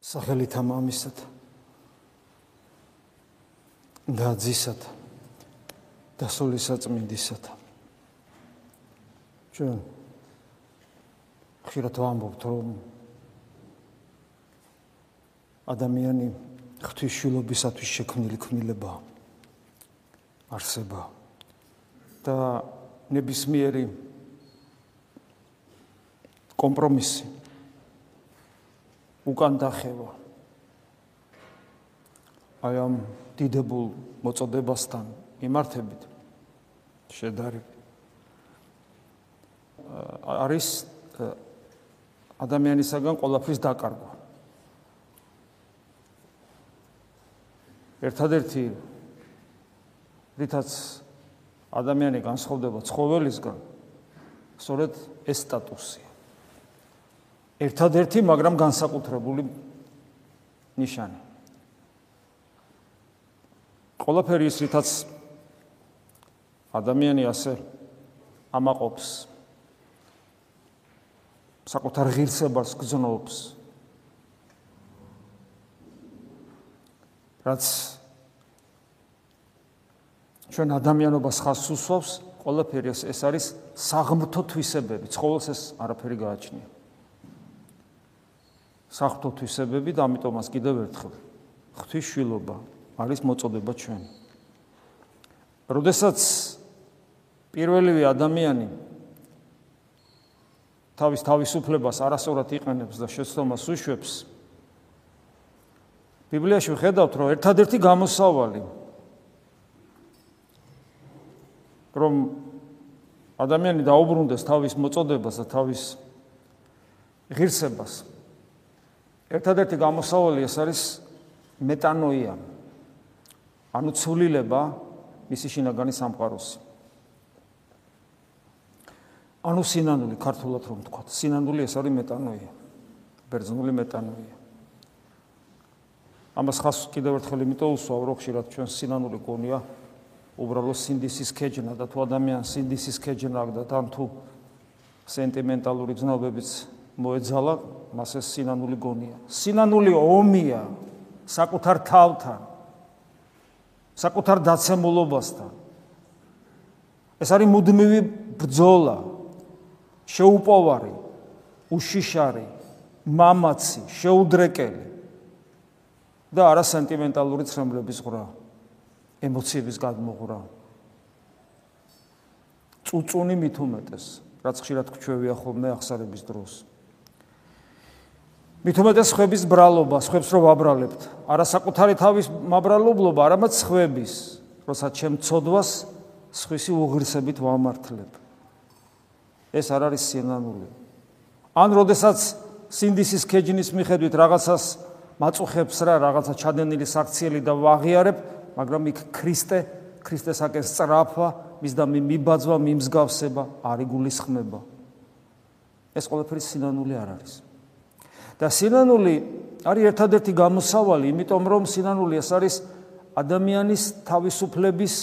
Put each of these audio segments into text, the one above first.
სახელითა მამისად და ძისად და სულისაწმინდისად ჩვენ ხშირად ვამბობთ რომ ადამიანი ღვთისმშობლისათვის შექმნილი ქმნილება არსება და ნებისმიერი კომპრომისი უკან დახევა აი ამ დიდებულ მოწოდებასთან მიმართებით შედარებით. არის ადამიანისაგან ყოლაფრის დაკარგვა. ერთადერთი რითაც ადამიანი განსხვავდება ცხოველისგან სწორედ ეს სტატუსია ერთადერთი, მაგრამ განსაკუთრებული ნიშანი. ყველაფერი ის, რითაც ადამიანი ასე ამაყობს საკუთარ ღირსებას გზნობს. რაც ჩვენ ადამიანობას ხას უსვავს, ყველაფერი ეს არის საღმრთო თვისებები, ცხოველს ეს არაფერი გააჩნია. საფრთხო თვისებები და ამიტომაც კიდევ ერთხელ ღვთის შვილობა არის მოწოდება ჩვენ. როდესაც პირველივე ადამიანი თავის თავისუფლებას არასწორად იყენებს და შეცდომას უშვებს ბიბლიაში ვხედავთ რომ ერთადერთი გამოსავალი რომ ადამიანი დაუბრუნდეს თავის მოწოდებას და თავის ღირსებას ერთადერთი გამოსავალი ეს არის მეტანოია. ანუ ცვლილება მისი შინაგანი სამყაროს. ანუ სინანული ქართულად რომ თქვა, სინანული ეს არის მეტანოია. ბერძნული მეტანოია. ამას ხას კიდევ ერთხელ იმიტომ უსვავ, რომ ხშირად ჩვენ სინანული გონია უბრალოდ სინდისის ქეჯნა და თუ ადამიანს სინდისის ქეჯნა აქვს და თან თუ სენტიმენტალური გზნობებიც მოეძალა მას ეს სინანული გონია. სინანული ომია საკუთარ თავთან. საკუთარ დაცემულობასთან. ეს არის მუდმივი ბრძოლა. შეუპოვარი, უშიშარი, მამაცი, შეუდრეკელი და არა სენტიმენტალური ცრემლების ღრა, ემოციების გადმოღრა. წუწუნი მით უმეტეს, რაც ხშირად გვჩვევია ხოლმე ახსარების დროს. მithumetes ხების ბრალობა, ხებს რო ვაბრალებთ, არა საკუთარი თავის მაბრალობლობა, არამედ ხების, როცა ჩემ ცოდვას სხვისი უღირსებით ვამართლებ. ეს არ არის სინანული. ან როდესაც სინდისის ქეჯნის მიხედვით რაღაცას მაწუხებს რა, რაღაცა ჩადენილი საქციელი და ვაღიარებ, მაგრამ იქ ქრისტე, ქრისტესაკენ სწრაფა, მის და მიბაძვა, მიმსგავსება არ იგულისხმება. ეს ყველაფერი სინანული არ არის. და სინანული არის ერთადერთი გამოსავალი, იმიტომ რომ სინანული ეს არის ადამიანის თავისუფლების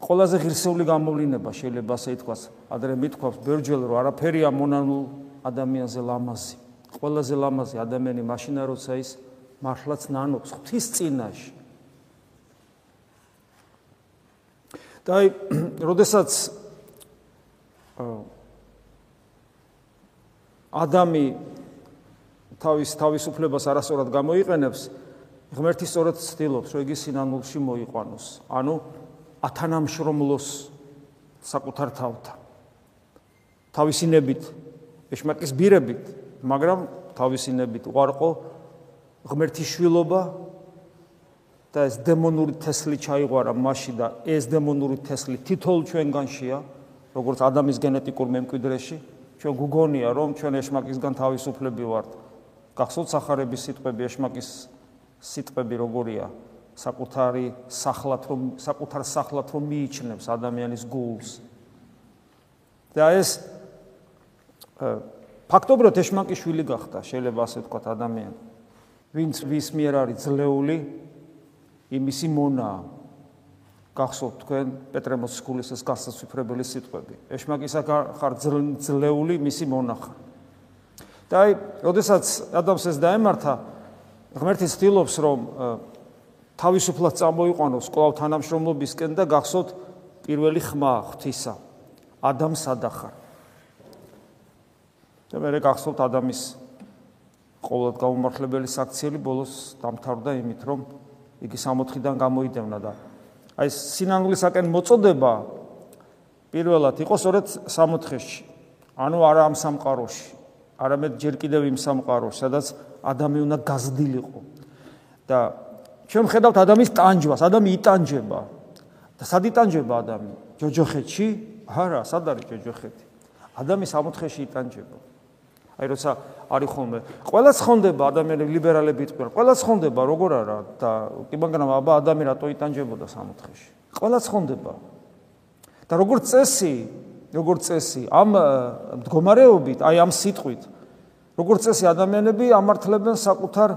ყველაზე ღირსეული გამოვლინება, შეიძლება ასე ითქვას. ადრე მithქვავს ბერჯელ რომ არაფერია მონანულ ადამიანზე ლამაზი. ყველაზე ლამაზი ადამიანი მაშინა როცა ის მართლაც ნანობს ღვთის წინაშე. და აი, როდესაც ადამი თავის თავისუფლებას არასწორად გამოიყენებს, ღმერთი სწორად ცდილობს, რომ იგი სინანულში მოიყვანოს, ანუ ათანამშრომლოს საკუთარ თავთან. თავისინებით, ეშმაკის ბირებით, მაგრამ თავისინებით უარყო ღმერთის შვილობა და ეს დემონური თესლი ჩაიღვარა მასში და ეს დემონური თესლი თითოეულ ჩვენგანშია, როგორც ადამიანის გენეტიკურ მემკვიდრეში, ჩვენ გუგონია, რომ ჩვენ ეშმაკისგან თავისუფლები ვართ. გახსოვთ სახარების სიტყვები ეშმაკის სიტყვები როგორია? საკუთარი სახლად რომ საკუთარ სახლად რომ მიიჩნევს ადამიანის გულს. და ეს ფაქტობრივად ეშმაკის შვილი გახდა შეიძლება ასე ვთქვათ ადამიანი. ვინც ვის მიერ არის ძლეული იმისი მონა გახსოვთ თქვენ პეტრემოს სკოლის ეს გასაცვიფრებელი სიტყვები. ეშმაკისა ხარ ძლეული მისი მონახა და აი, როდესაც ადამიანს ეს დაემართა, ღმერთი ცდილობს რომ თავისუფლად წამოიყვანოს კლავ თანამშრომლობისკენ და გახსოვთ პირველი ხმა ღვთისა ადამს ადახარ და მე გახსოვთ ადამის ყოველდღე გამომართლებელი საქციელი ბოლოს დამთავრდა იმით რომ იგი 64-დან გამოიდევნა და აი სინანულისაკენ მოწოდება პირველად იყო სწორედ 64-ში ანუ არა ამ სამყაროში არამედ ჯერ კიდევ იმ სამყაროში სადაც ადამი უნდა გაზრდილიყო. და ჩვენ ხედავთ ადამის ტანჯვას ადამი იტანჯება. და სად იტანჯება ადამი? ჯოჯოხეთში? არა სად არის ჯოჯოხეთი? ადამი 64-ში იტანჯება. აი როცა არის ხოლმე. ყველა ცხონდება ადამიანები ლიბერალები იტყვიან ყველა ცხონდება როგორ არა? და კი მაგრამ აბა ადამი რატო იტანჯებოდა 64-ში ყველა ცხონდება. და როგორც წესი როგორც წესი ამ მდგომარეობით აი ამ სიტყვით როგორც წესი ადამიანები ამართლებენ საკუთარ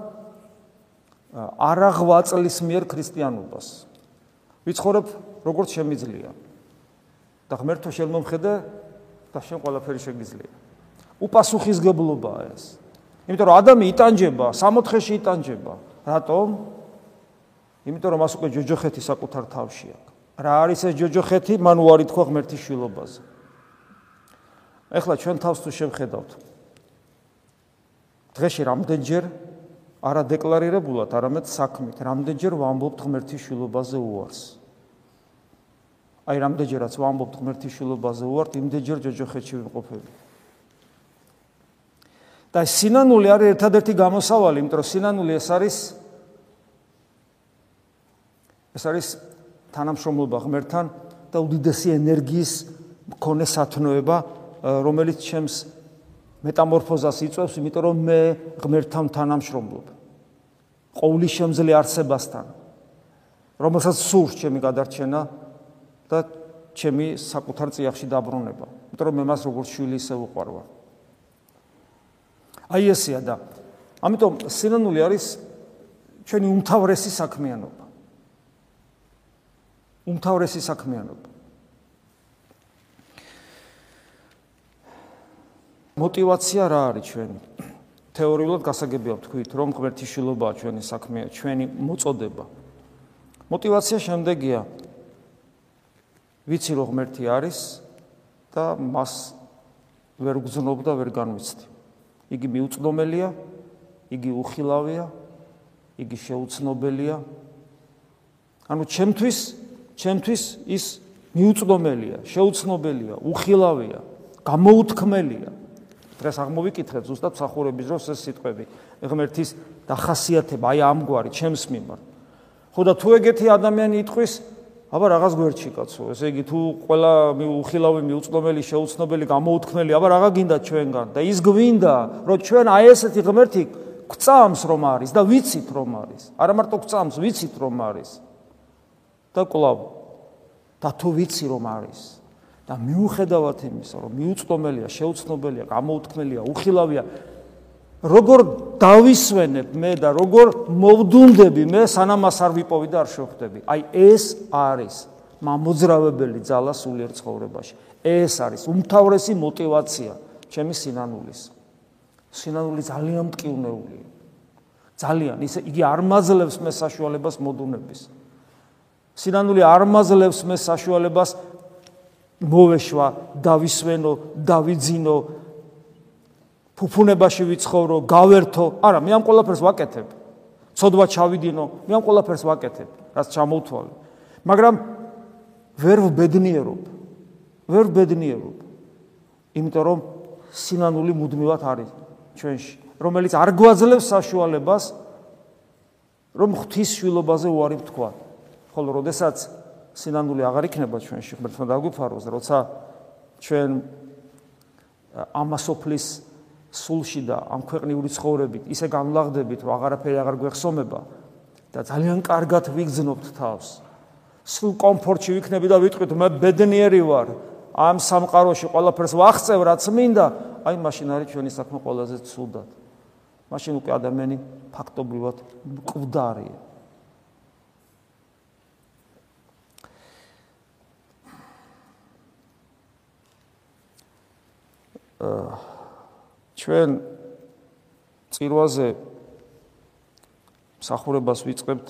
არაღვაწლის მიერ ქრისტიანობას ვიცხოვრებ როგორც შემიძლია და ღმერთო შემომხედე და შენ ყველაფერი შეგიძლია უპასუხისგებლობაა ეს. იმიტომ რომ ადამი იტანჯება, 64-ში იტანჯება. რატომ? იმიტომ რომ მას უკვე ჯოჯოხეთი საკუთარ თავში აქვს. რა არის ეს ჯოჯოხეთი? მან უარი თქვა ღმერთის შილობაზე. ეხლა ჩვენ თავს თუ შევხედავთ. დღეში რამდენჯერ არა დეკლარირებულად, არამედ საქმით, რამდენჯერ ვამბობთ ღმერთის შილობაზე უარს? აი რამდენჯერაც ვამბობთ ღმერთის შილობაზე უართ, იმდენჯერ ჯოჯოხეთში ვიმყოფები. და სინანული არის ერთადერთი გამოსავალი, იმიტომ რომ სინანული ეს არის ეს არის თანამშრომლობა ღმერთთან და უდიდესი ენერგიის მქონე სათნოება, რომელიც ჩემს მეტამორფოზას იწვევს, იმიტომ რომ მე ღმერთთან თანამშრომლობ. ყოვლის შემძლე არსებასთან, რომელსაც სურს ჩემი გადარჩენა და ჩემი საკუთარ წიაღში დაბრუნება. იმიტომ რომ მე მას როგორც შვილი ისე უყვარვარ. აი ესეა და ამიტომ სინანული არის ჩვენი უმთავრესი საქმიანობა. უმთავრესი საქმიანობა. мотивация რა არის ჩვენი? თეორიულად გასაგებია ვთქვით, რომ ღმერთიშილობაა ჩვენი საქმე, ჩვენი მოწოდება. мотивация შემდეგია. ვიცი რომ ღმერთი არის და მას ვერ გძნობ და ვერ განვიცდი. იგი მიუწვდომელია, იგი უხილავია, იგი შეუცნობელია. ანუ ჩემთვის, ჩემთვის ის მიუწვდომელია, შეუცნობელია, უხილავია, გამოუთქმელია. დღეს აღმოვიკითხეთ ზუსტად მსახურების დროს ეს სიტყვები. ღმერთის დახასიათება აი ამგვარი ჩემს მიმართ. ხო და თუ ეგეთი ადამიანი იტყვის, აბა რაღაც გვერდში კაცო ესე იგი თუ ყველა უხილავი მიუწნობელი შეუცნობელი გამოუთქმელი აბა რაღა გინდა ჩვენგან და ის გვინდა რომ ჩვენ აი ესეთი ღმერთი გვწამს რომ არის და ვიცით რომ არის არა მარტო გვწამს ვიცით რომ არის და კლავ და თუ ვიცი რომ არის და მიუხედავად იმისა, რომ მიუწვდომელია, შეუცნობელია, გამოუთქმელია, უხილავია, როგორ დავისვენებ მე და როგორ მოვდუნდები მე, სანამ ას არ ვიპოვი და არ შევხვდები. აი ეს არის მამოძრავებელი ძალა სულიერ ცხოვრებაში. ეს არის უმთავრესი мотиваცია ჩემი სინანულის. სინანული ძალიან მტკივნეულია. ძალიან, ისე იგი არ მაძლევს მე საშუალებას მოდუნების. სინანული არ მაძლევს მე საშუალებას მოვეშვა, დავისვენო, დავიძინო, ფუფუნებაში ვიცხოვრო, გავერთო. არა, მე ამ ყველაფერს ვაკეთებ. ცოდვა ჩავიდინო, მე ამ ყველაფერს ვაკეთებ, რაც ჩამოვთვალე. მაგრამ ვერ ვბედნიერობ. ვერ ვბედნიერობ. იმიტომ რომ სინანული მუდმივად არის ჩვენში, რომელიც არ გვაძლევს საშუალებას რომ ღვთის შვილობაზე უარი ვთქვა. ხოლო როდესაც სინანული აღარ იქნება ჩვენში, ღმერთმა დაგვიფაროს, როცა ჩვენ ამასოფლის სულში და ამ ქვეყნიური ცხოვრებით ისე განლაღდებით, რომ აღარაფერი აღარ გვეხსომება და ძალიან კარგად ვიგზნობთ თავს. სულ კომფორტში ვიქნები და ვიტყვით, მე ბედნიერი ვარ. ამ სამყაროში ყველაფერს ვახცევ, რაც მინდა, აი მაშინ არის ჩვენი საქმე ყველაზე ცუდად. მაშინ უკვე ადამიანი ფაქტობრივად მკვდარია. ჩვენ წირვაზე მსახურებას ვიწყებთ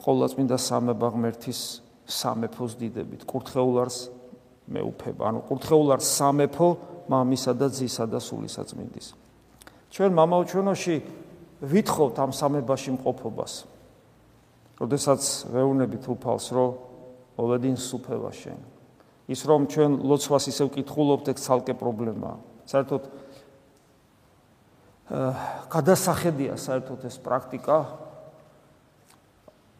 ყოვლადწმინდა სამება ღმერთის სამეფოს დიდებით. კურთხეულარს მეუფება, ანუ კურთხეულარს სამეფო მამისა და ძისა და სულისაწმინდის. ჩვენ მამაო ჩვენოში ვითხოვთ ამ სამებაში მყოფობას. როდესაც ვეუბნებით უფალს, რომ ოვედინ სუფევა შენ. ის რომ ჩვენ ლოცვას ისევ კითხულობთ, ეგ ცალკე პრობლემაა. საერთოდ აა გადასახედია საერთოდ ეს პრაქტიკა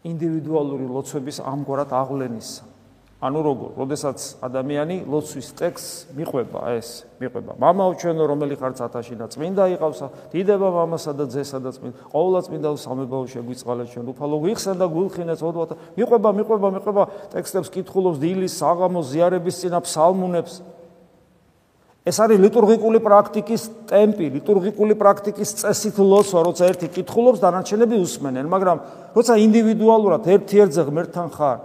ინდივიდუალური ლოცვების ამგვარად აღლენისა. ანუ როგორ, როდესაც ადამიანი ლოცვის ტექსტს მიყვება ეს, მიყვება. მამაო ჩვენო, რომელი ხარ ცათაში და წმინდა იყავს, დიდება მამასა და ძესა და წმინდა. ყოვლა წმინდა სამებაო შეგვიწყალა ჩვენ უფალო გიხსენ და გულხინეს ოდვათა. მიყვება, მიყვება, მიყვება ტექსტებს კითხულობს დილის, საღამოს, ზიარების წინა ფსალმუნებს. ეს არის ლიტურგიკული პრაქტიკის ტემპი, ლიტურგიკული პრაქტიკის წესით ლოცვა, როცა ერთი კითხულობს, დანარჩენები უსმენენ, მაგრამ როცა ინდივიდუალურად ერთ-ერთზე ღმერთთან ხარ,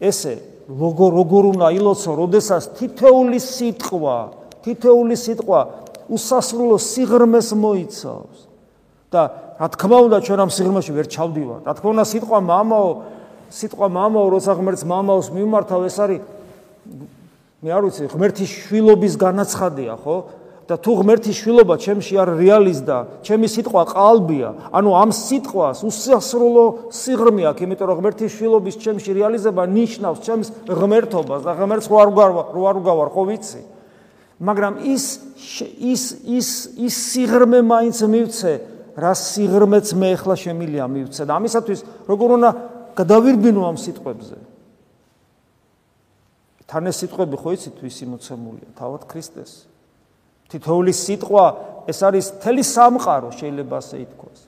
ესე როგორ როგორ უნდა ილოცო, როდესაც თითეული სიტყვა, თითეული სიტყვა უსასრულო სიღრმეს მოიცავს. და რა თქმა უნდა, ჩვენ ამ სიღრმეში ვერ ჩავდივართ. რა თქმა უნდა, სიტყვა მამაო, სიტყვა მამაო, როცა ღმერთს მამაოს მიმართავ, ეს არის მე არ ვიცი, ღმერთის შვილობის განაცხადია, ხო? და თუ ღმერთის შვილობა ჩემში არ რეალიზდა, ჩემი სიტყვა ყალბია, ანუ ამ სიტყვას უსასრულო სიღრმე აქვს, იმიტომ რომ ღმერთის შვილობის ჩემში რეალიზება ნიშნავს ჩემს ღმერთობას და ღმერთს რო არ რო არ უგავარ, ხო ვიცი? მაგრამ ის ის ის ის სიღრმე მაინც მივცე, რა სიღრმეც მე ახლა შემილია მივცე და ამისათვის როგორ უნდა გადავირბინო ამ სიტყვებზე? თან ეს სიტყვები ხო იცით ვისი მოცემულია? თავად ქრისტეს. თითოეული სიტყვა ეს არის თელი სამყარო შეიძლება ასე ითქვას.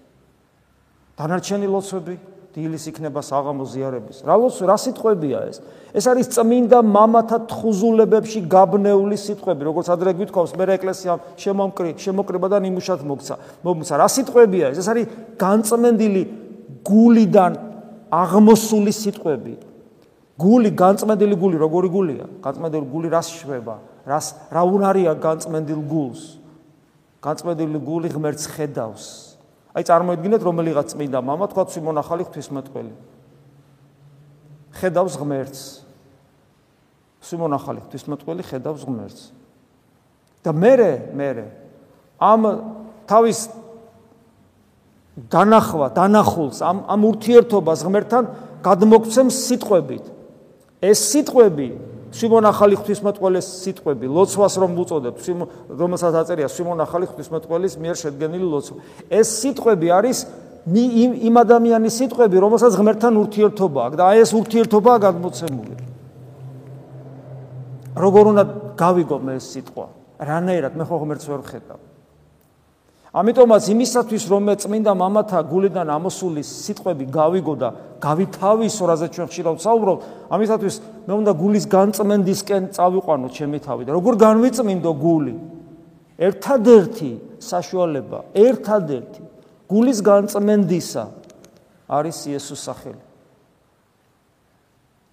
დანარჩენი ლოცვები დილის იქნება საღამო ზიარების. რა ლოცვა, რა სიტყვებია ეს? ეს არის წმინდა მამათა თხუზულებებში გაბნეული სიტყვები, როგორც ადრე გვითხოვს, მე ეკლესიამ შემომკრი, შემოკრება და ნიმუშად მოგცა. მომცა რა სიტყვებია ეს? ეს არის განწმენდილი გულიდან აღმოსული სიტყვები. გული განწმენდილი გული როგორი გულია? განწმენდილი გული რას შვება? რას რა უნარია განწმენდილ გულს? განწმენდილი გული ღმერთს ხედავს. აი წარმოიდგინეთ რომელიღაც წმინდა მამა თქვა სიმონ ახალი ღვთისმეტყველი ხედავს ღმერთს. სიმონ ახალი ღვთისმეტყველი ხედავს ღმერთს. და მერე მერე ამ თავის განახვა, დანახულს ამ ამ ურთიერთობას ღმერთთან გადმოგვცემს სიტყვებით. ეს სიტყვები სიმონ ახალი ღვთისმეტყველის სიტყვები, ლოცვას რომ უწოდებ, რომელსაც აწერია სიმონ ახალი ღვთისმეტყველის მიერ შედგენილი ლოცვა. ეს სიტყვები არის იმ ადამიანის სიტყვები, რომელსაც ღმერთთან ურთიერთობა აქვს და აი ეს ურთიერთობაა გადმოცემული. როგორ უნდა გავიგო მე ეს სიტყვა? რანაირად მე ხო ღმერთს ვერ ხედავ? ამიტომაც იმისათვის რომ მე წმინდა მამათა გულიდან ამოსული სიტყვები გავიგო და გავითავისო რაზეც ჩვენ ხშირად ვსაუბრობ ამისათვის მე უნდა გულის განწმენდისკენ წავიყვანო ჩემი თავი და როგორ განვიწმინდო გული? ერთადერთი საშუალება ერთადერთი გულის განწმენდისა არის იესოს სახელი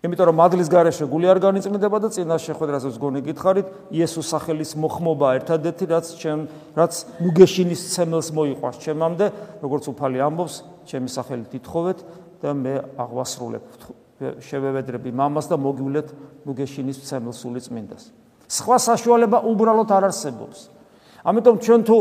იმიტომ რომ მადლის გარეშე გული არ განიწმინდება და წინა შეხვედრასაც გონი გითხარით იესოს სახელის მოხმობა ერთადერთი რაც ჩემ რაც მუგეშინის ცემელს მოიყვარს ჩემამდე როგორც უფალი ამბობს ჩემი სახელით ითხოვეთ და მე აღვასრულებ შევევედრები მამას და მოგივლეთ მუგეშინის ცემელს სული წმინდას სხვა საშუალება უბრალოდ არ არსებობს. ამიტომ ჩვენ თუ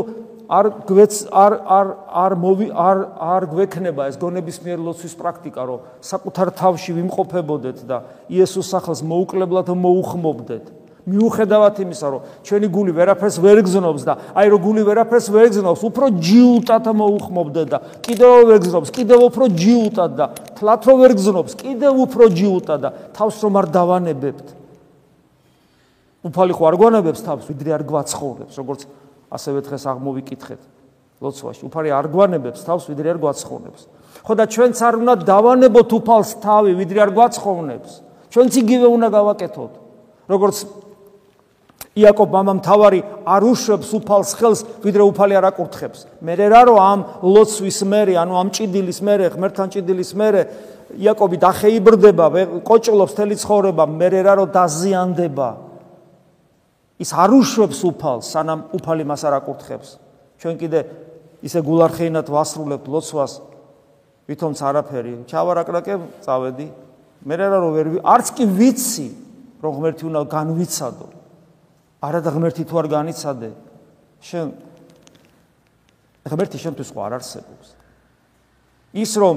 არ გვეც არ არ არ მოვი არ არ გვექნება ეს გონების მიერ ლოცვის პრაქტიკა რომ საკუთარ თავში ვიმყოფებოდეთ და იესოს სახელს მოუკლებლად მოუხმობდეთ. მიუხედავად იმისა რომ ჩვენი გული ვერაფერს ვერ გზნობს და აი რომ გული ვერაფერს ვერ გზნობს უფრო ჯიუტად მოუხმობდეთ და კიდევ ვერ გზნობს კიდევ უფრო ჯიუტად და თლათ რო ვერ გზნობს კიდევ უფრო ჯიუტად და თავს რომ არ დავანებებთ. უფალი ხო არ გვანებებს თავს ვიდრე არ გვაცხოვრებს როგორც ასევე დღეს აღმოვიკითხეთ ლოცვაში. უფალი არ გვანებებს თავს, ვიდრე არ გვაცხოვნებს. ხო და ჩვენც არ უნდა დავანებოთ უფალს თავი, ვიდრე არ გვაცხოვნებს. ჩვენც იგივე უნდა გავაკეთოთ. როგორც იაკობ მამამ თავარი არ უშვებს უფალს ხელს, ვიდრე უფალი არ აკურთხებს. მე რა რო ამ ლოცვის მერე, ანუ ამ ჭიდილის მერე, ღმერთთან ჭიდილის მერე იაკობი დახეიბრდება, ყოჭლობს თელი ცხოვრება, მე რა რო დაზიანდება. ის არ უშვებს უფალს, სანამ უფალი მას არ აკურთხებს. ჩვენ კიდე ისე გულარხეინად ვასრულებთ ლოცვას, ვითომც არაფერი, ჩავარაკრაკე, წავედი. მე რა რო ვერ არც კი ვიცი, რომ ღმერთი უნდა განვიცადო. არა და ღმერთი თუ არ განიცადე, შენ ღმერთი შენთვის ხო არ არსებობს. ის რომ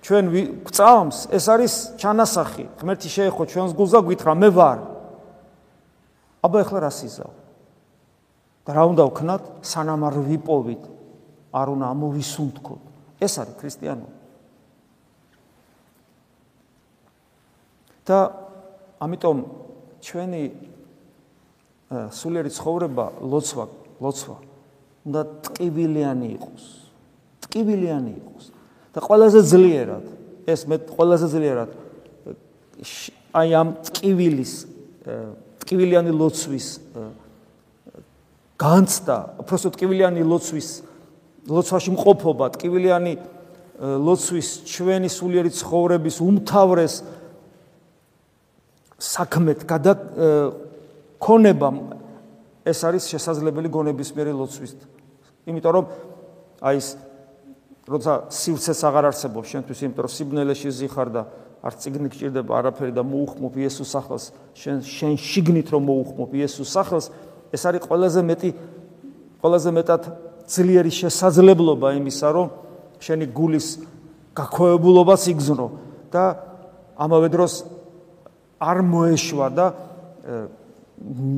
ჩვენ გვწამს, ეს არის ჩანასახი. ღმერთი შეეხო ჩვენს გულს და გითხრა, მე ვარ. აბა ეხლა რა სიზავ? და რა უნდა ვქნათ, სანამ არ ვიპოვით, არ უნდა ამოვისუნთქოთ. ეს არის ქრისტიანობა. და ამიტომ ჩვენი სულიერი ცხოვრება ლოცვა, ლოცვა უნდა ტკივილიანი იყოს. ტკივილიანი იყოს. და ყველაზე ძლიერად, ეს მე ყველაზე ძლიერად აი ამ ტკივილის ტკივილიანი ლოცვის განცდა, უბრალოდ ტკივილიანი ლოცვის ლოცვაში მყოფობა, ტკივილიანი ლოცვის ჩვენი სულიერი ცხოვრების უმთავრეს საქმეთ გადა ქონება ეს არის შესაძლებელი გონებისმიერი ლოცვის. იმიტომ რომ აი ეს როცა სივრცეს აღარ არსებობს შენთვის, იმიტომ რომ სიბნელეში ზიხარ და არ ციგნი გჭირდება არაფერი და მოუხმობ იესოს სახელს, შენ შენ შიგნით რომ მოუხმობ იესოს სახელს, ეს არის ყველაზე მეტი ყველაზე მეტად ძლიერი შესაძლებლობა იმისა, რომ შენი გულის გაქვეებულობას იგზნო და ამავე დროს არ მოეშვა და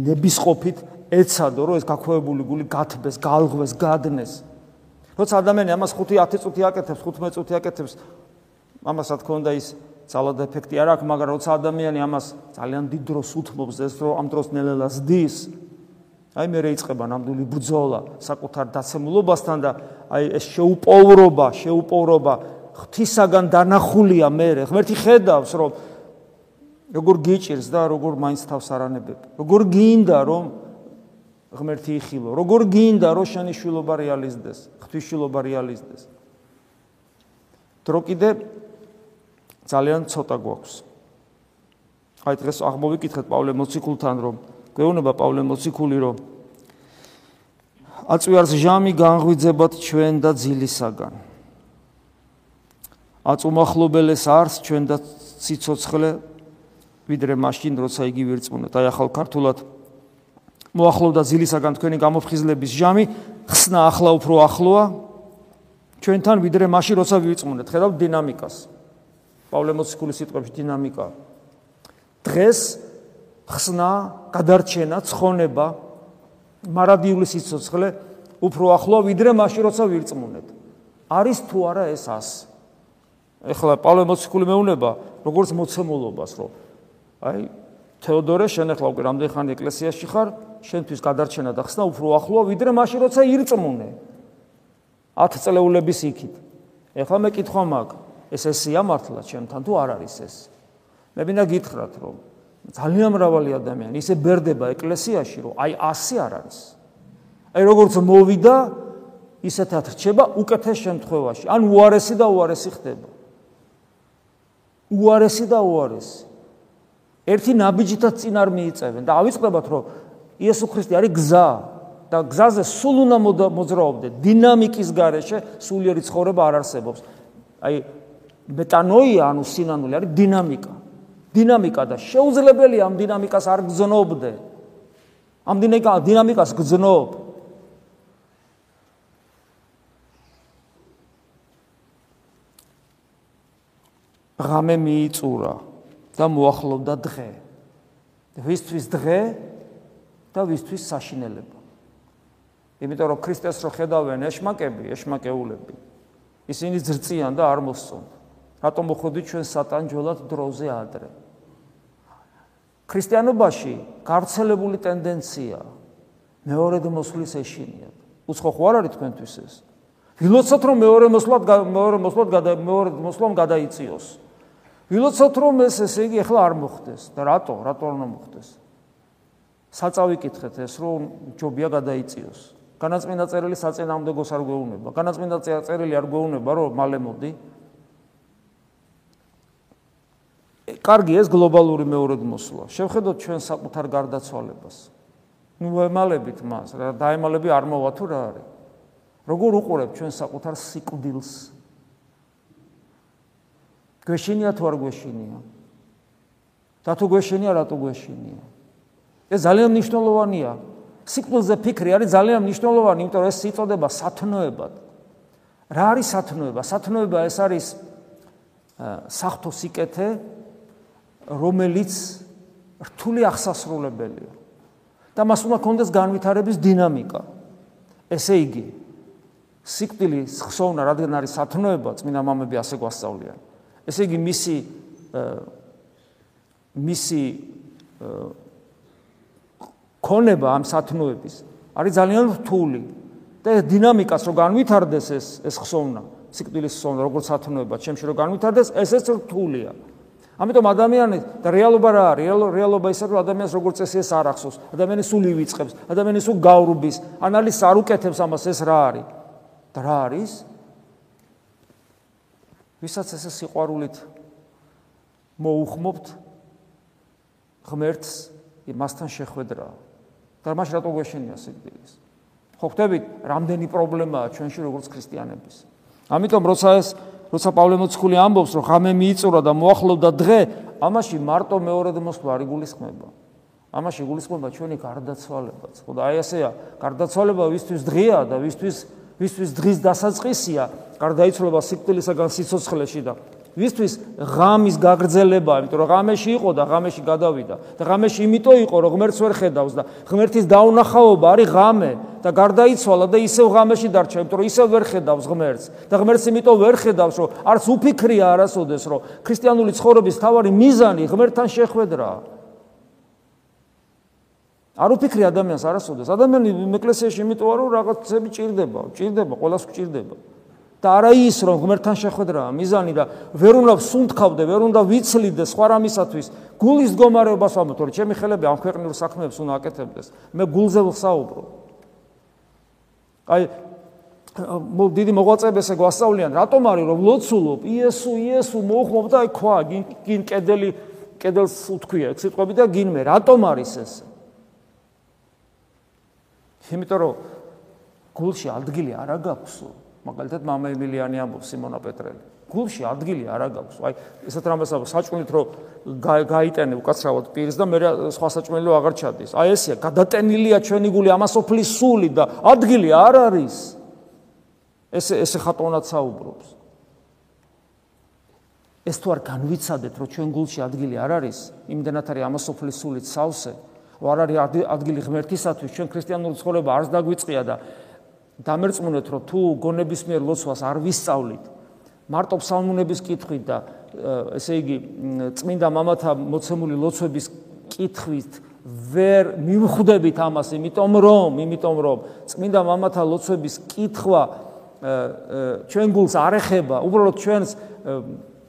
ნებისყოფით ეცადო, რომ ეს გაქვეებული გული გათბეს, გალღვეს, გადნეს. როცა ადამიანი ამას 5-10 წუთი აკეთებს, 15 წუთი აკეთებს, ამას რა თქმა უნდა ის ძალად ეფექტი არ აქვს, მაგრამ როცა ადამიანი ამას ძალიან დიდ დროს უთმობს, ეს რომ ამ დროს ნელ-ნელა ზდის, აი მე რეიწყება ნამდვილი ბრძოლა საკუთარ დაცემულობასთან და აი ეს შეუპოვრობა, შეუპოვრობა ღვთისაგან დანახულია მე. ღმერთი ხედავს, რომ როგორ გიჭირს და როგორ მაინც თავს არანებებ. როგორ გინდა რომ ღმერთი იხილო, როგორ გინდა რომ შენი შვილობა რეალიზდეს, ღვთის შვილობა რეალიზდეს. დრო კიდე ძალიან ცოტა გვაქვს. აი დღეს აღმოვიკითხეთ პავლე მოციქულთან რომ გვეუბნება პავლე მოციქული რომ აწვიარს ჟამი განღვიძებათ ჩვენ და ძილისაგან. აწუმახლობელეს არს ჩვენ და ციცოცხლე ვიდრე მაშინ როცა იგი ვირწმუნოთ. აი ახალ ქართულად მოახლოვდა ძილისაგან თქვენი გამოფხიზლების ჟამი, ხსნა ახლა უფრო ახლოა ჩვენთან ვიდრე მაშინ როცა ვირწმუნოთ. ხედავთ დინამიკას. პავლე მოციქულის სიტყვებში დინამიკა. დღეს ხსნა, გადარჩენა, ცხონება, მარადიული სიცოცხლე უფრო ახლოა ვიდრე მაშინ როცა ვირწმუნოთ. არის თუ არა ეს ას? ეხლა პავლე მოციქული მეუნება როგორც მოცემულობას, რომ აი თეოდორე შენ ახლა უკვე რამდენი ხანი ეკლესიაში ხარ შენთვის გადარჩენა და ხსნა უფრო ახლოა ვიდრე მაშინ როცა ირწმუნე 10 წლეულების იქით ეხლა მე კითხვა მაგ ეს ესია მართლა ჩემთან თუ არ არის ეს? მე მინდა გითხრათ რომ ძალიან მრავალი ადამიანი ისე ბერდება ეკლესიაში რომ აი ასე არ არის. აი როგორც მოვიდა ისეთად რჩება უკეთეს შემთხვევაში. ან უარესი და უარესი ხდება. უარესი და უარესი. ერთი ნაბიჯითაც წინ არ მიიწევენ და ავიწყდებათ რომ იესო ქრისტე არის გზა და გზაზე სულ უნდა მოძრაობდე. დინამიკის გარეშე სულიერი ცხოვრება არ არსებობს. აი მეტანოია ანუ სინანული არის დინამიკა დინამიკა და შეუძლებელი ამ დინამიკას არ გზნობდე ამ დინამიკა დინამიკას გზნობ ღამე მიიწურა და მოახლოვდა დღე. ვისთვის დღე და ვისთვის საშინელება. იმიტომ რომ ქრისტეს რო ხედავენ ეშმაკები, ეშმაკეულები, ისინი ზრწიან და არ მოსწონ. რატომ მოხდით ჩვენ სატანჯველად დროზე ადრე? ქრისტიანობაში გავრცელებული ტენდენცია მეორედ მოსვლის ეშინიათ. უცხო ხო არ არის თქვენთვის ეს? ვილოცოთ რომ მეორე მოსვლად მეორე მოსვლად მეორე მოსვლამ გადაიწიოს. ვილოცოთ რომ ეს ესე იგი ახლა არ მოხდეს და რატო რატო არ მოხდეს საწავი კითხეთ ეს რომ ჯობია გადაიწიოს განაწმინდა წერილი საწინააღმდეგოს არ გვეუბნება განაწმინდა წერილი არ გვეუბნება რომ მალე მოდი კარგი ეს გლობალური მეორედ მოსვლა შევხედოთ ჩვენ საკუთარ გარდაცვალებას ნუ ემალებით მას რა დაემალები არ მოვა თუ რა არის როგორ უყურებ ჩვენ საკუთარ სიკვდილს გვეშინია თუ არ გვეშინია? და თუ გვეშინია, რატო გვეშინია? ეს ძალიან მნიშვნელოვანია. სიკვდილზე ფიქრი არის ძალიან მნიშვნელოვანი, იმიტომ რომ ეს იწოდება სათნოებად. რა არის სათნოება? სათნოება ეს არის სახთო სიკეთე, რომელიც რთული აღსასრულებელია. და მას უნდა კონდეს განვითარების დინამიკა. ესე იგი, სიკვდილის ხსოვნა რადგან არის სათნოება, წმინდა მამები ასე გვასწავლიან. ესე იგი, მისი მისი ქონება ამ სათნოების არის ძალიან რთული და ეს დინამიკას რო განვითარდეს ეს ეს ხსოვნა, სიკვდილის ხსოვნა როგორც სათნოება, ჩემში რო განვითარდეს, ესეც რთულია. ამიტომ ადამიანი და რეალობა რა არის? რეალობა ისე რომ ადამიანს როგორც წესი ეს არ ახსოვს. ადამიანი სულ ივიწყებს, ადამიანი სულ გავრუბის, ანალიზს არ უკეთებს ამას ეს რა არის? და რა არის? ვისაც ესე სიყვარულით მოუხმობთ ღმერთს იმასთან შეხვედრა. და მას რატო გვეშენია სიკვდილის? ხო ხვდებით, რამდენი პრობლემაა ჩვენში როგორც ქრისტიანების. ამიტომ როცა ეს როცა პავლე მოციქული ამბობს, რომ ღამე მიიწურა და მოახლოვდა დღე, ამაში მარტო მეორედ მოსვლა არ იგულისხმება. ამაში იგულისხმება ჩვენი გარდაცვალებაც. ხო და აი ასეა, გარდაცვალება ვისთვის დღეა და ვისთვის ვისთვის დღის დასაწყისია, გარდაიცვალება სიკვდილისაგან სიცოცხლეში და ვისთვის ღამის გაგრძელება, იმიტომ რომ ღამეში იყო და ღამეში გადავიდა და ღამეში იმიტომ იყო, რომ ღმერთს ვერ ხედავს და ღმერთის დაუნახაობა არის ღამე და გარდაიცვალა და ისევ ღამეში დარჩა, იმიტომ რომ ისევ ვერ ხედავს ღმერთს და ღმერთს იმიტომ ვერ ხედავს, რომ არც უფიქრია არასოდეს, რომ ქრისტიანული ცხოვრების თავარი მიზანი ღმერთთან შეხვედრაა. არ უფიქრი ადამიანს არასოდეს. ადამიანი ეკლესიაში იმიტომ რომ რაღაცები ჭირდება, ჭირდება, ყოველას ჭირდება. და არა ის რომ ღმერთთან შეხვედრაა მიზანი და ვერ უნდა სუნთქავდე, ვერ უნდა ვიცლიდე სხვა რამისათვის გულის მდგომარეობას რომ ჩემი ხელები ამ ქვეყნიურ საქმეებს უნდა აკეთებდეს. მე გულზე ვხსაუბრო. აი მო დიდი მოღვაწეები ესე გვასწავლიან, რატომ არის რომ ლოცულობ, იესო, იესო მოხმობ და აი ქვა, გინ გინ კედელი კედელს უთქვია, ეგ სიტყვები და გინმე, რატომ არის ეს? იმიტომ რომ გულში ადგილი არ აგაქვსო. მაგალითად მამა ემილიანი ამბობს სიმონა პეტრელი. გულში ადგილი არ აგაქვს აი ესეთ რამეს ამბობს საჭმელით რომ გაიტენე უკაცრავად პირს და მე სხვა საჭმელო აღარ ჩადის. აი ესეა გადატენილია ჩვენი გული ამასოფლის სული და ადგილი არ არის. ესე ესე ხატონად საუბრობს. ეს თუ არ განვიცადეთ რომ ჩვენ გულში ადგილი არ არის იმდენად არის ამასოფლის სულით სავსე არ არის ადგილი ღმერთისათვის ჩვენ ქრისტიანული ცხოვრება არც დაგვიწყია და დამერწმუნეთ რომ თუ გონებისმიერ ლოცვას არ ვისწავლით მარტო ფსალმუნების კითხვით და ესე იგი წმინდა მამათა მოცემული ლოცვების კითხვით ვერ მიმხვდებით ამას იმიტომ რომ იმიტომ რომ წმინდა მამათა ლოცვების კითხვა ჩვენ გულს არ ეხება უბრალოდ ჩვენს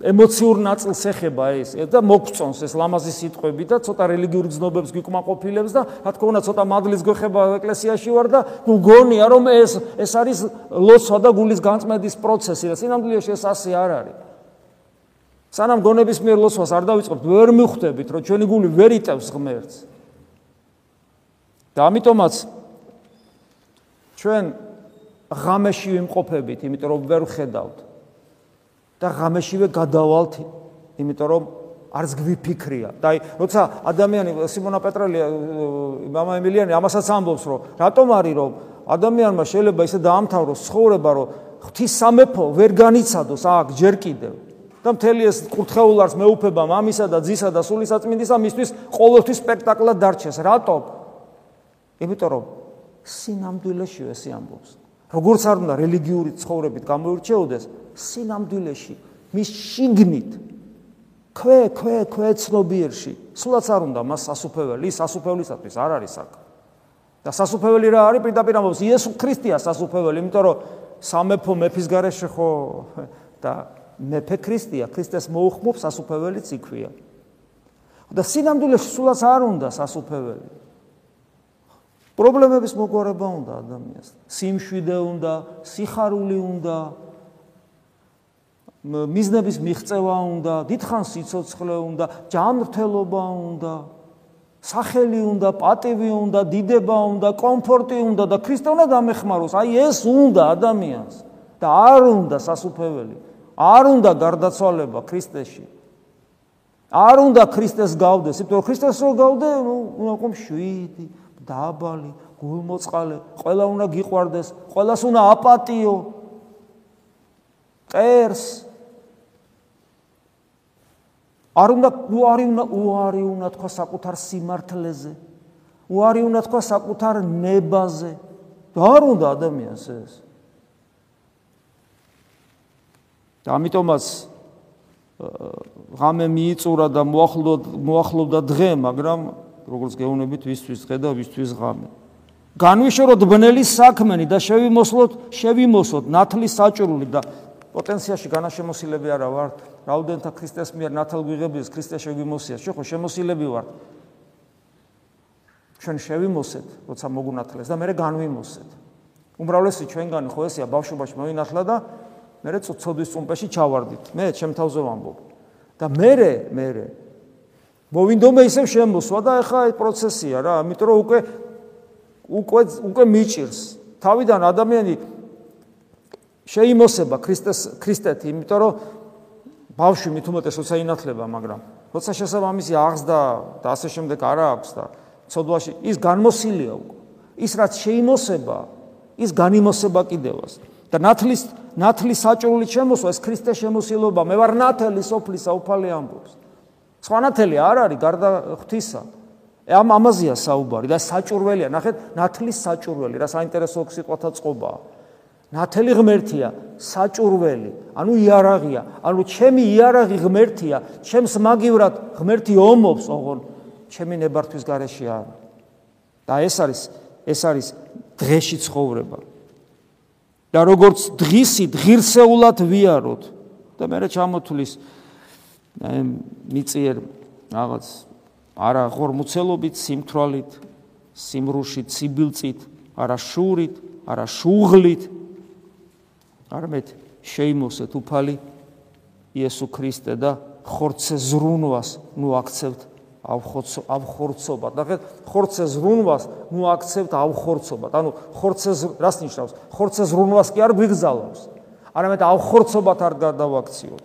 ემოციურ ნაწილს ეხება ეს და მოგწონს ეს ლამაზი სიტყვები და ცოტა რელიგიურ გზნობებს გიკმაყოფილებს და რა თქმა უნდა ცოტა მადლის გეხება ეკლესიაში ვარ და გგონია რომ ეს ეს არის ლოცვა და გულის განწმენდის პროცესი და სინამდვილეში ეს ასე არ არის. სანამ გონების მიერ ლოცვას არ დავიწყებთ, ვერ მიხვდებით რომ ჩვენი გული ვერ იტევს ღმერთს. და ამიტომაც ჩვენ ღამეში ვიმყოფებით, იმიტომ რომ ვერ ხედავთ. და ღამეშივე გადავალთ, იმიტომ რომ არც გვიფიქრია. და აი, როცა ადამიანი სიმონა პეტრელი მამა ემილიანი ამასაც ამბობს, რომ რატომ არის რომ ადამიანმა შეიძლება ისე დაამთავროს ცხოვრება, რომ ღვთის სამეფო ვერ განიცადოს აქ ჯერ კიდევ. და მთელი ეს კურთხეულარს მეუფება მამისა და ძისა და სულისაწმინდისა მისთვის ყოველთვის სპექტაკლად დარჩეს. რატომ? იმიტომ რომ სინამდვილეში ეს ამბობს. როგორც არ უნდა რელიგიური ცხოვრებით გამოირჩეოდეს, სინამდვილეში მის შიგნით ქვე ქვე ქვე ცნობიერში. სულაც არ უნდა მას სასופეველი სასופევლისათვის არ არის აქ. და სასופეველი რა არის? პირდაპირ ამბობს იესო ქრისტეა სასופეველი იმიტომ რომ სამეფო მეფის გარეშე ხო და მეფე ქრისტეა ქრისტეს მოუხმობს სასופეველიც იქვია. და სინამდვილეში სულაც არ უნდა სასופეველი პრობლემების მოგვარება უნდა ადამიანს. სიმშვიდე უნდა სიხარული უნდა მიზნების მიღწევა უნდა, დიდხანს სიცოცხლე უნდა, ჯანმრთელობა უნდა, სახელი უნდა, პატივი უნდა, დიდება უნდა, კომფორტი უნდა და ქრისტე უნდა დამეხმაროს. აი ეს უნდა ადამიანს და არ უნდა სასופველი. არ უნდა გარდაცვალება ქრისტეში. არ უნდა ქრისტეს გავდეს, იმიტომ რომ ქრისტეს რო გავდე, ნუ უნდა ყომ შვიდი, დაბალი, გულმოწყალე, ყველა უნდა გიყვარდეს, ყველას უნდა აპატიო. წერს არ უნდა უარი უნდა უარი უნდა თქვა საკუთარ სიმართლეზე. უარი უნდა თქვა საკუთარ ნებაზე. და არ უნდა ადამიანს ეს. და ამიტომაც ღამე მიიწურა და მოახლოვდა მოახლოვდა დღე, მაგრამ როგორც გეუბნებით, ვისთვის დღე და ვისთვის ღამე. განვიშოროთ ბნელი საქმენი და შევიმოსლოთ, შევიმოსოთ ნათლის საჭრული და პოტენციაში განაშემოსილები არა ვართ. რაუდენთა ქრისტეს მიერ ნათელ გვიღებიოს ქრისტე შევიმოსია. შეხო შემოსილები ვართ. ჩვენ შევიმოსეთ, როცა მოგუნათლეს და მე განვიმოსეთ. უმრავლესი ჩვენგანი ხო ესეა ბავშვობაში მოინათლა და მე წოცოდის წუმპეში ჩავარდით. მე ჩემ თავზე ვამბობ. და მე მე მოვინდომე ისევ შემოსვა და ეხა ეს პროცესია რა, ამიტომ რომ უკვე უკვე უკვე მიჭირს. თავიდან ადამიანი შეიმოსება ქრისტეს ქრისტეთი, იმიტომ რომ ბავშვი მით უმეტეს როცა ინათლება, მაგრამ როცა შესაბამისი აღზდა და ასე შემდეგ არა აქვს და ცოდვაში ის განმოსილია უკვე. ის რაც შეიმოსება, ის განიმოსება კიდევაც. და ნათლის ნათლის საჭრული შემოსვა ეს ქრისტეს შემოსილობა მე ვარ ნათელი სოფლისა უფალი ამბობს სხვა ნათელი არ არის გარდა ღვთისა ამ ამაზია საუბარი და საჭურველია ნახეთ ნათლის საჭურველი რა საინტერესო სიტყვათა წყობაა ნათელი ღმერთია საჭურველი. ანუ იარაღია. ანუ ჩემი იარაღი ღმერთია. ჩემს მაგივრად ღმერთი ომობს ოღონ ჩემი ნებართვის გარეშე არ. და ეს არის ეს არის დღეში ცხოვრება. და როგორც დღისით ღირსეულად ვიაროთ. და მე რა ჩამოთulis მიწიერ რაღაც არა ღორმუცელობით, სიმთვრალით, სიმრუშით, სიბილწით, არა შურით, არა შუღლით არამედ შეიმოსეთ უფალი იესო ქრისტე და ხორცე ზრუნვას ნუ აქცევთ ავხორცო ავხორცობად. ნახეთ, ხორცე ზრუნვას ნუ აქცევთ ავხორცობად. ანუ ხორცე რას ნიშნავს? ხორცე ზრუნვას კი არ გვიგზავნოს. არამედ ავხორცობად არ გადავაქციოთ.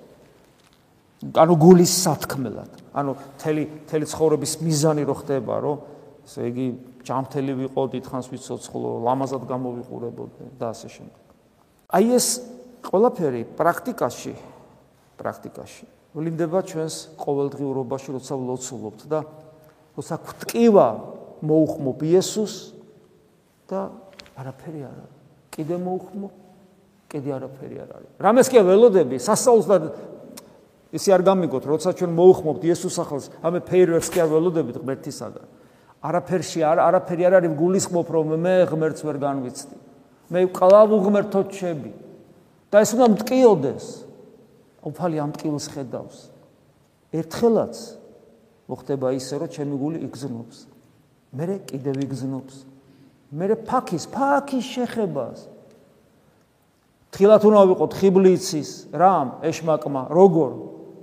ანუ გულის სათქმელად. ანუ თელი თელი ცხოვრების მიზანი რო ხდება, რომ ესე იგი ჯამთელი ვიყო, დიდხანს ვიცოცხლო, ლამაზად გამოვიყურებოდე და ასე შემდეგ. აი ეს ყველაფერი პრაქტიკაში პრაქტიკაში ვლინდება ჩვენს ყოველდღიურობაში, როცა ვლოცულობთ და როცა გვტკივა მოუხმობ იესოს და არაფერი არ არის. კიდე მოუხმობ, კიდე არაფერი არ არის. რამეს კი ველოდები, სასწაულს და ისე არ გამიგოთ, როცა ჩვენ მოუხმობთ იესოს სახელს, ამე ფეირვერკს კი არ ველოდებით ღმერთისაგან. არაფერში არ არაფერი არ არის გულისხმობ, რომ მე ღმერთს ვერ განვიცდი. მე კლავ უღმერთო ჩები. და ეს უნდა მტკიოდეს. უფალი ამ ტკივილს ხედავს. ერთხელაც მოხდება ისე, რომ ჩემი გული იგზნობს. მე კიდევ იგზნობს. მე ფაქის, ფაქის შეხებას. თხილათ უნდა ვიყოთ ხიბლიცის, რამ, ეშმაკმა, როგორ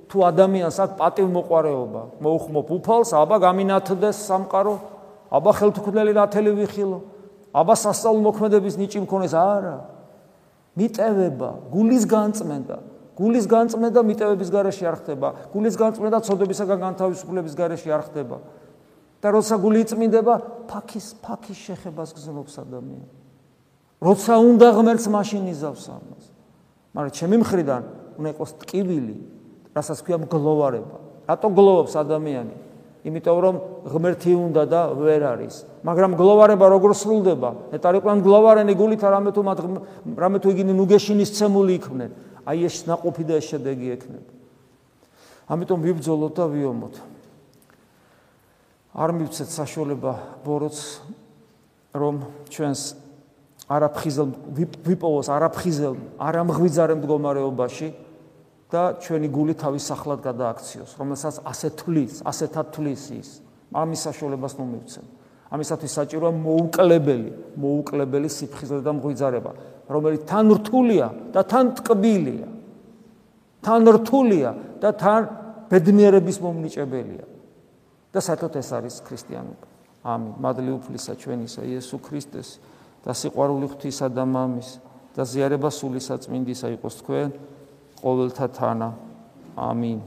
თუ ადამიანს აქვს პატივმოყარეობა, მოუხმობ უფალს, აბა გამინათდეს სამყარო, აბა ხელთქმელი ნათელი ვიხილო, აბა სასწაულ მოქმედების ნიჭი მქონეს, არა. მიტევება, გულის განწმენდა, გულის განწმენდა მიტევების garaში არ ხდება. გულის განწმენდა ცოდებისაგან განთავისუფლების garashi არ ხდება. და როცა გული იწმინდება, ფაქის ფაქის შეხებას გზნობს ადამიანი. როცა უნდა ღმერთს მაშინ იზავს ამას. მაგრამ ჩემი მხრიდან უნდა იყოს ტკივილი, რასაც ქვია მგლოვარება. რატო გლოვობს ადამიანი? იმიტომ რომ ღმერთი უნდა და ვერ არის. მაგრამ გლოვარება როგორ სრულდება? ეტარიყვნენ გლოვარენი გულით, არამე თუ მათ რამე თუ იგინე ნუგეშინის ცემული იქნენ. აი ეს ნაყოფი და ეს შედეგი ექნება. ამიტომ ვიბრძოლოთ და ვიომოთ. არ მივცეთ საშუალება ბოროტს რომ ჩვენს არაფხიზელ ვიპოვოს არაფხიზელ არამღვიძარე მდგომარეობაში და ჩვენი გული თავის სახლად გადააქციოს, რომელსაც ასე თulis, ასეთად თulis ის. ამის საშუალებას მომივცემ. ამისათვის საჭიროა მოუკლებელი, მოუკლებელი სიფხიზე და მღვიძარება. რომელიც თან რთულია და თან ტკბილია. თან რთულია და თან ბედნიერების მომნიჭებელია. და საერთოდ ეს არის ქრისტიანობა. ამინ. მადლი უფლისა ჩვენისა იესო ქრისტეს და სიყვარული ღვთისა და მამის და ზიარება სული საწმინდისა იყოს თქვენ ყოველთა თანა. ამინ.